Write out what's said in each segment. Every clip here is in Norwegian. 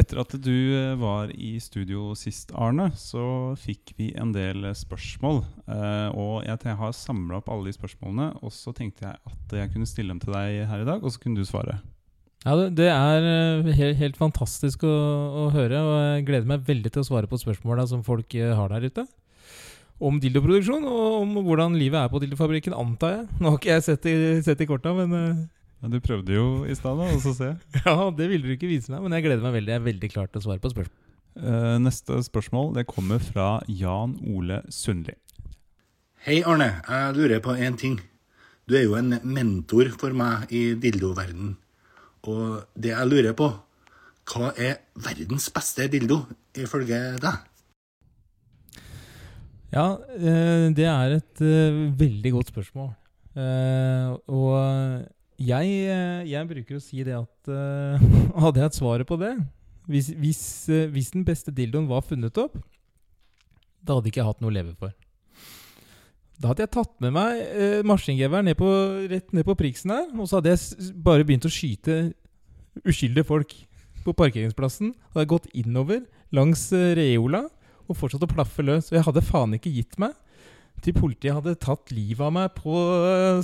Etter at du eh, var i studio sist, Arne, så fikk vi en del spørsmål. Eh, og jeg har samla opp alle de spørsmålene, og så tenkte jeg at jeg kunne stille dem til deg her i dag, og så kunne du svare. Ja, det, er eh, helt, helt fantastisk å, å, høre, og jeg gleder meg veldig til å svare på spørsmåla som folk eh, har der ute. Om dildoproduksjon, og om hvordan livet er på dildofabrikken, antar jeg. Nå har ikke jeg sett i, sett i korta, men eh, ja, Du prøvde jo i stad, og så se. ja, det ville du ikke vise meg, men jeg gleder meg veldig. Jeg er veldig klar til å svare på spørsmål. Uh, neste spørsmål det kommer fra Jan Ole Sundli. Hei, Arne. Jeg lurer på én ting. Du er jo en mentor for meg i dildoverden. Og det jeg lurer på, hva er verdens beste dildo, ifølge deg? Ja, uh, det er et uh, veldig godt spørsmål. og jeg, eh, jeg, bruker å si det at uh, Hadde jeg hatt svaret på det hvis, hvis, uh, hvis, den beste dildoen var funnet opp, da hadde ikke jeg hatt noe å leve for. Da hadde jeg tatt med meg uh, maskingevær rett ned på priksen her, og så hadde jeg bare begynt å skyte uskyldige folk på parkeringsplassen. Hadde jeg gått innover langs uh, Reola og fortsatt å plaffe løs. Og jeg hadde faen ikke gitt meg til politiet hadde tatt livet av meg på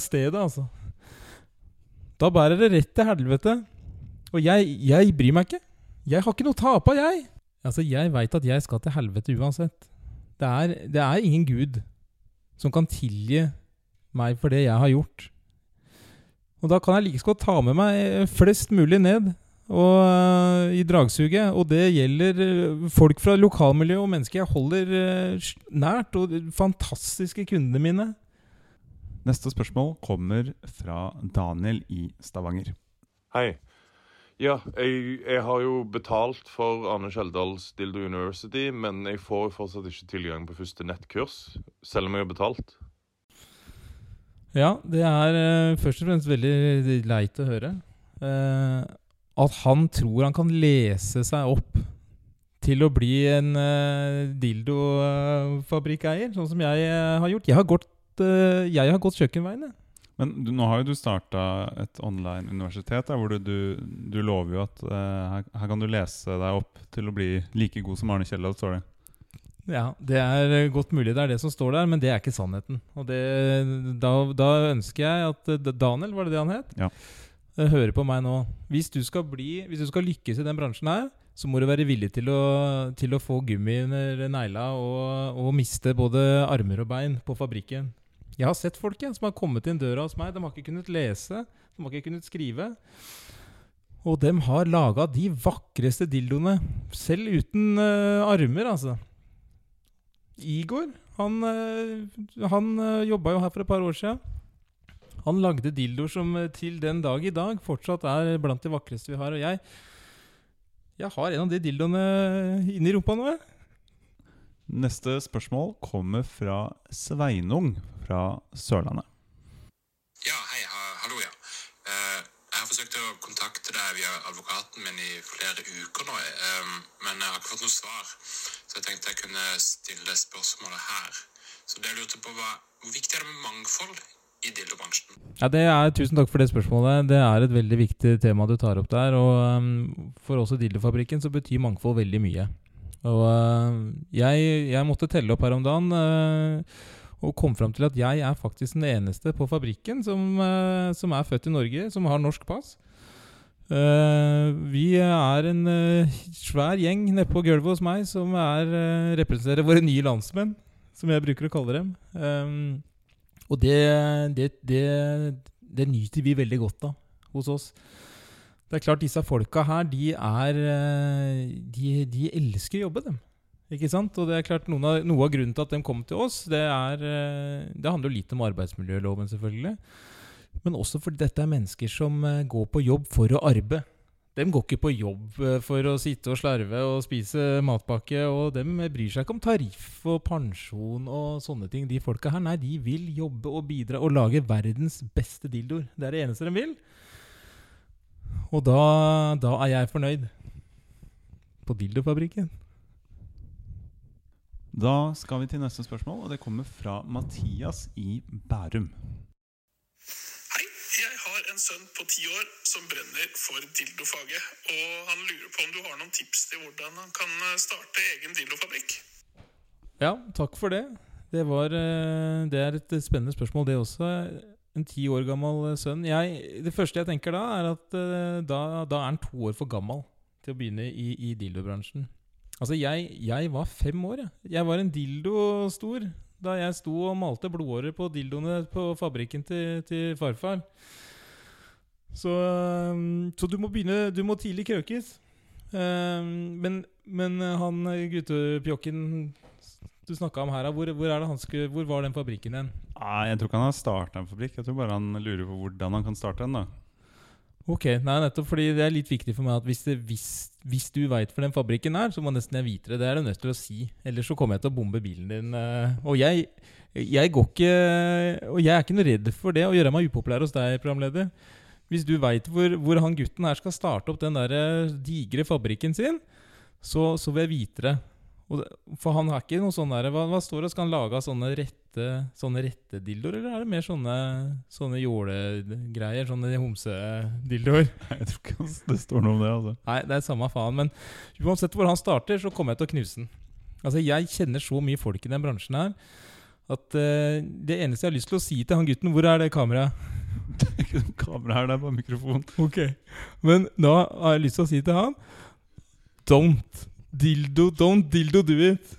stedet, altså. Da bærer det rett til helvete. Og jeg, jeg bryr meg ikke. Jeg har ikke noe å tape jeg. Altså, jeg veit at jeg skal til helvete uansett. Det er, det er ingen gud som kan tilgi meg for det jeg har gjort. Og da kan jeg like godt ta med meg flest mulig ned og, uh, i dragsuget. Og det gjelder uh, folk fra lokalmiljøet og mennesker jeg holder uh, nært, og fantastiske kundene mine. Neste spørsmål kommer fra Daniel i Stavanger. Hei. Ja, jeg, jeg, har jo betalt for Arne Skjeldals Dildo University, men jeg får fortsatt ikke tilgang på første nettkurs, selv om jeg har betalt. Ja, det er uh, først og fremst veldig leit å høre. Uh, at han tror han kan lese seg opp til å bli en uh, dildofabrikkeier, sånn som jeg har gjort. Jeg har gått uh, jeg har gått kjøkkenveien. Men du, nå har jo du starta et online-universitet hvor du, du, du, lover jo at uh, her, her, kan du lese deg opp til å bli like god som Arne Kjeldal, står det. Ja, det er godt mulig det er det som står der, men det er ikke sannheten. Og det, da, da, ønsker jeg at Daniel, var det det han het? Ja. hører på meg nå. Hvis du skal bli, hvis du skal lykkes i den bransjen her, så må du være villig til å, til å få gummi under negla og, og miste både armer og bein på fabrikken. Jeg har sett folk ja, som har kommet inn døra hos meg. De har ikke kunnet lese, de har ikke kunnet skrive. Og de har laga de vakreste dildoene, selv uten uh, armer, altså. Igor, han, uh, han uh, jobba jo her for et par år siden. Han lagde dildoer som til den dag i dag fortsatt er blant de vakreste vi har. Og jeg, jeg har en av de dildoene inni rumpa nå, jeg. Neste spørsmål kommer fra Sveinung fra Sørlandet. Ja, hei. Hallo, ja. Uh, jeg har forsøkt å kontakte deg via advokaten min i flere uker nå, eh, men jeg har ikke fått noe svar. Så jeg tenkte jeg kunne stille spørsmålet her. Så det jeg lurte på var, Hvor viktig er det med mangfold i dildobransjen? Ja, det er, Tusen takk for det spørsmålet. Det er et veldig viktig tema du tar opp der. og um, For oss i Dildofabrikken så betyr mangfold veldig mye. Og uh, jeg, jeg, måtte telle opp her om dagen. Uh, og kom fram til at jeg er faktisk den eneste på fabrikken som, uh, som er født i Norge, som har norsk pass. Uh, vi er en uh, svær gjeng nede på gulvet hos meg som er, representerer våre nye landsmenn, som jeg bruker å kalle dem. Og det, det, det, det, nyter vi veldig godt av hos oss. Det er klart Disse folka her, de er De, de elsker å jobbe, dem. Ikke sant? Og det er klart Noe av, noe av grunnen til at de kom til oss, det, er, eh, det handler litt om arbeidsmiljøloven, selvfølgelig. Men også fordi dette er mennesker som eh, går på jobb for å arbeide. De går ikke på jobb eh, for å sitte og slarve og spise matpakke. Og de bryr seg ikke om tariff og pensjon og sånne ting. De folka her, nei, de vil jobbe og bidra og lage verdens beste dildoer. Det er det eneste de vil. Og da, da er jeg fornøyd. På dildofabrikken. Da skal vi til neste spørsmål, og det kommer fra Mathias i Bærum. Hei, jeg har en sønn på ti år som brenner for dildofaget. Og han lurer på om du har noen tips til hvordan han kan eh, starte egen dildofabrikk. Ja, takk for det. Det, var, eh, det er et spennende spørsmål, det også. En ti år gammel eh, sønn. Jeg, det første jeg tenker da, er at da, da er han to år for gammel til å begynne i, i dildobransjen. Altså, jeg, jeg var fem år, jeg. Jeg var en dildo stor da jeg sto og malte blodårer på dildoene på fabrikken til, til farfar. Så, um, så du må begynne Du må tidlig krøkes. Um, men, men han guttepjokken du snakka om her, hvor, hvor, skulle, hvor var den fabrikken hen? Jeg tror ikke han har starta en fabrikk. Jeg tror bare han lurer på hvordan han kan starte en. da Ok, nei, nettopp fordi det er litt viktig for meg at hvis, det, hvis, hvis du veit hvor den fabrikken er, så må nesten jeg vite det. Det er du nødt til å si. Ellers så kommer jeg til å bombe bilen din. eh, Og jeg, jeg går ikke Og jeg er ikke noe redd for det, å gjøre meg upopulær hos deg, programleder. Hvis du veit hvor, hvor han gutten her skal starte opp den der eh, digre fabrikken sin, så, så vil jeg vite det. For han har ikke noe sånn der Hva, hva står det? Skal han lage av sånne rette Sånne rette dildoer, eller er det mer sånne Sånne jålegreier? Sånne homsedildoer? Jeg tror ikke det står noe om det. altså Nei, det er samme faen. Men uansett hvor han starter, så kommer jeg til å knuse den. Altså, Jeg kjenner så mye folk i den bransjen her at uh, det eneste jeg har lyst til å si til han gutten Hvor er det kameraet? Det er ikke noe kamera her, det er bare mikrofon. Ok. Men da har jeg lyst til å si til han Don't dildo, don't dildo do it.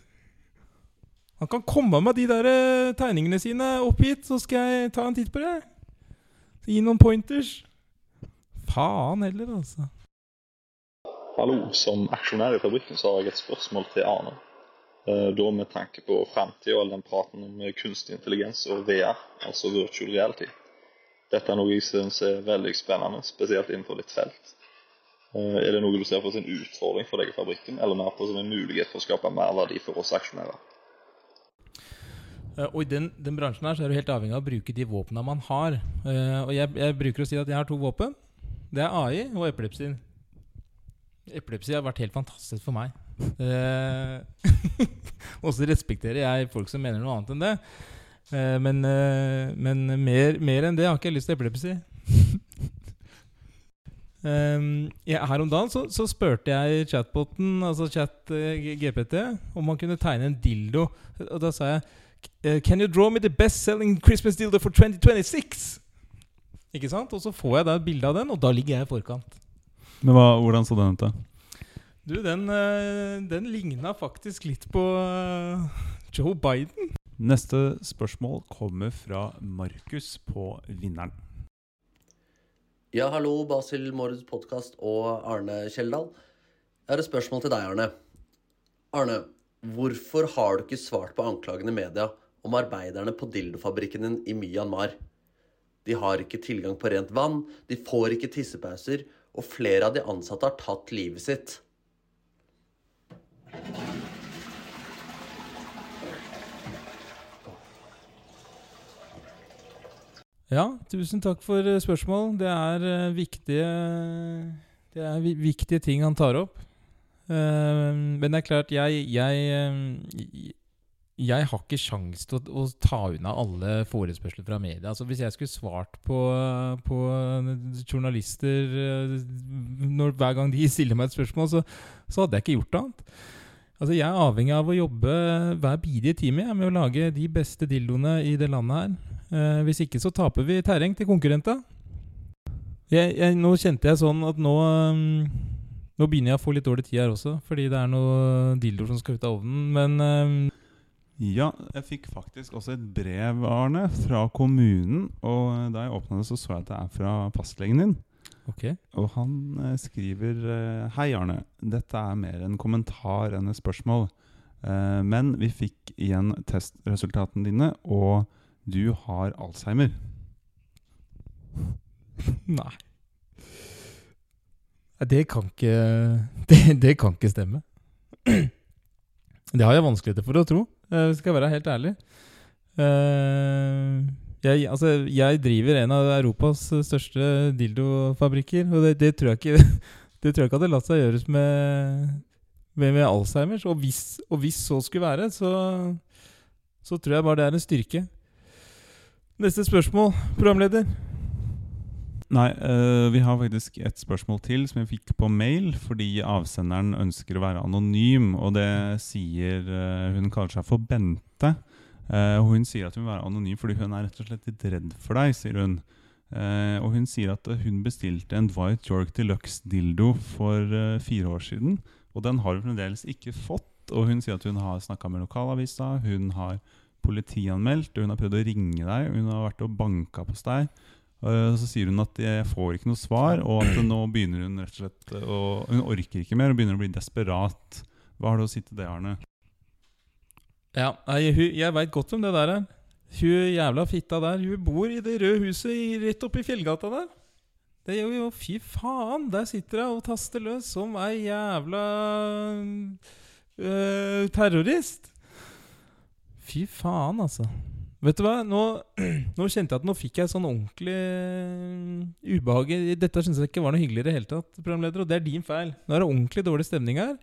Han kan komme med de der eh, tegningene sine opp hit, så skal jeg ta en titt på det. Gi noen pointers. Faen heller, altså. Hallo, som aksjonær i fabrikken så har jeg et spørsmål til Arne. Eh, Da med tanke på framtida og all den praten om eh, kunstig intelligens og VR, altså virtual reality. Dette er noe jeg syns er veldig spennende, spesielt innenfor ditt felt. Er det noe du ser på som en utfordring for deg i fabrikken, eller mer på som en mulighet for å skape mer verdi for oss aksjonærer? Eh, Og i den, den bransjen her så er du helt avhengig av å bruke de våpnene man har. Eh, og jeg, jeg bruker å si at jeg har to våpen. Det er AI og epilepsi. Epilepsi har vært helt fantastisk for meg. Eh, og så respekterer jeg folk som mener noe annet enn det. Men men mer, mer enn det har ikke jeg lyst til epilepsi. Um, ja, her om dagen så, så spurte jeg chatboten, altså chat GPT, om han kunne tegne en dildo. Og da sa jeg Can you draw me the best-selling Christmas dildo for 2026? Ikke sant? Og så får jeg da et bilde av den, og da ligger jeg i forkant. Men hva, hvordan så den ut, da? Du, den, eh, den ligna faktisk litt på eh, Joe Biden. Neste spørsmål kommer fra Markus på Vinneren. Ja, hallo, Basil Mords podkast og Arne Kjeldal. Jeg har et spørsmål til deg, Arne. Arne, hvorfor har du ikke svart på anklagene i media om arbeiderne på dildofabrikken din i Myanmar? De har ikke tilgang på rent vann, de får ikke tissepauser, og flere av de ansatte har tatt livet sitt. Ja, tusen takk for eh, spørsmål. Det er eh, viktige Det er viktige ting han tar opp. Eh, men det er klart, jeg Jeg, eh, jeg har ikke sjans til å, å ta unna alle forespørsler fra media. Altså Hvis jeg skulle svart på, på journalister eh, når, hver gang de stiller meg et spørsmål, så, så hadde jeg ikke gjort annet. Altså Jeg er avhengig av å jobbe hver bidige time jeg, med å lage de beste dildoene i det landet her. Eh, hvis ikke så taper vi terreng til konkurrenter. Nå kjente jeg sånn at nå um, Nå begynner jeg å få litt dårlig tid her også, fordi det er noe dildoer som skal ut av ovnen. Men um, Ja, jeg fikk faktisk også et brev, Arne, fra kommunen. Og da jeg åpna det, så så jeg at det er fra fastlegen din. ok. Og han eh, skriver eh, Hei, Arne. Dette er mer en kommentar enn et spørsmål. Eh, men vi fikk igjen testresultatene dine, og du har Alzheimer. Nei. Det kan ikke det, det kan ikke stemme. Det har jeg vanskeligheter for å tro, eh, skal jeg være helt ærlig. Eh, jeg, altså, jeg driver en av Europas største dildofabrikker, og det, det, tror jeg ikke, det tror jeg ikke hadde latt seg gjøres med, med, med Alzheimers. Og hvis, og hvis så skulle være, så, så tror jeg bare det er en styrke. Neste spørsmål, programleder. Nei, eh, vi har faktisk et spørsmål til som jeg fikk på mail, fordi avsenderen ønsker å være anonym, og det sier eh, Hun kaller seg for Bente. Uh, og hun sier at hun vil være anonym fordi hun er rett og slett litt redd for deg, sier hun. Uh, og hun sier at hun bestilte en Dwight York Deluxe dildo for uh, fire år siden, og den har hun fremdeles ikke fått. Og hun sier at hun har snakka med lokalavisa, hun har politianmeldt, hun har prøvd å ringe deg, hun har vært og banka på deg. Eh, Så sier hun at jeg får ikke noe svar, og at nå begynner hun rett og slett eh, å, Hun orker ikke mer og begynner å bli desperat. Hva har du å si til det, Arne? Ja, nei, jeg veit godt om det der er. Hun jævla fitta der. Hun bor i det røde huset rett oppi fjellgata der. Det gjør jo, Fy faen! Der sitter hun og taster løs som ei jævla øh, terrorist. Fy faen, altså. Vet du hva? Nå, nå kjente jeg at nå fikk jeg sånn ordentlig øh, ubehag. Dette syns jeg ikke var noe hyggelig i det hele tatt, programleder, og det er din feil. Nå er det ordentlig dårlig stemning her.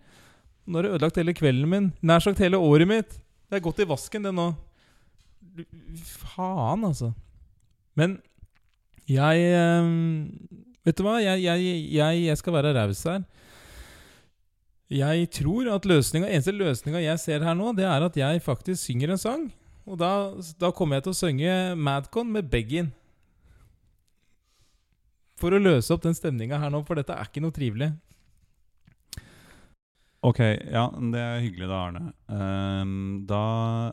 Nå har du ødelagt hele kvelden min. Nær sagt hele året mitt. Det er gått i vasken, det nå. Faen, altså. Men jeg ehm, Vet du hva? Jeg, jeg, jeg, jeg skal være raus her. Jeg tror at løsninga, eneste løsninga jeg ser her nå, det er at jeg faktisk synger en sang. Og da, da kommer jeg til å synge Madcon med Beggin. For å løse opp den stemninga her nå, for dette er ikke noe trivelig. Ok, ja, det er hyggelig da, Arne. Um, da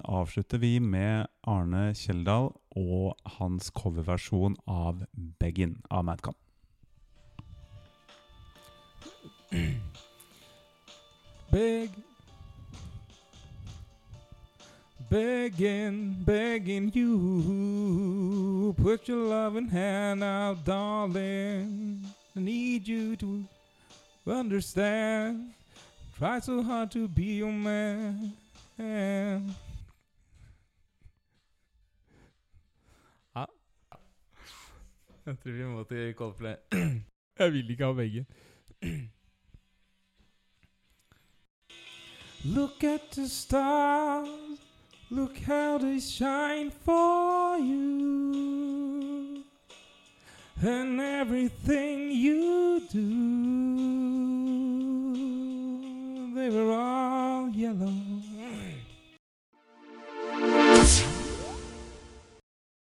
avslutter vi med Arne Kjeldal og hans coverversjon av Beggin av Madcon. Beg Begging, begging you Put your loving hand out, darling I need you to understand Try so hard to be your man Ja. Jeg tror vi må til Coldplay. Jeg vil ikke ha begge. Look at the stars, Look how they shine for you and everything you do.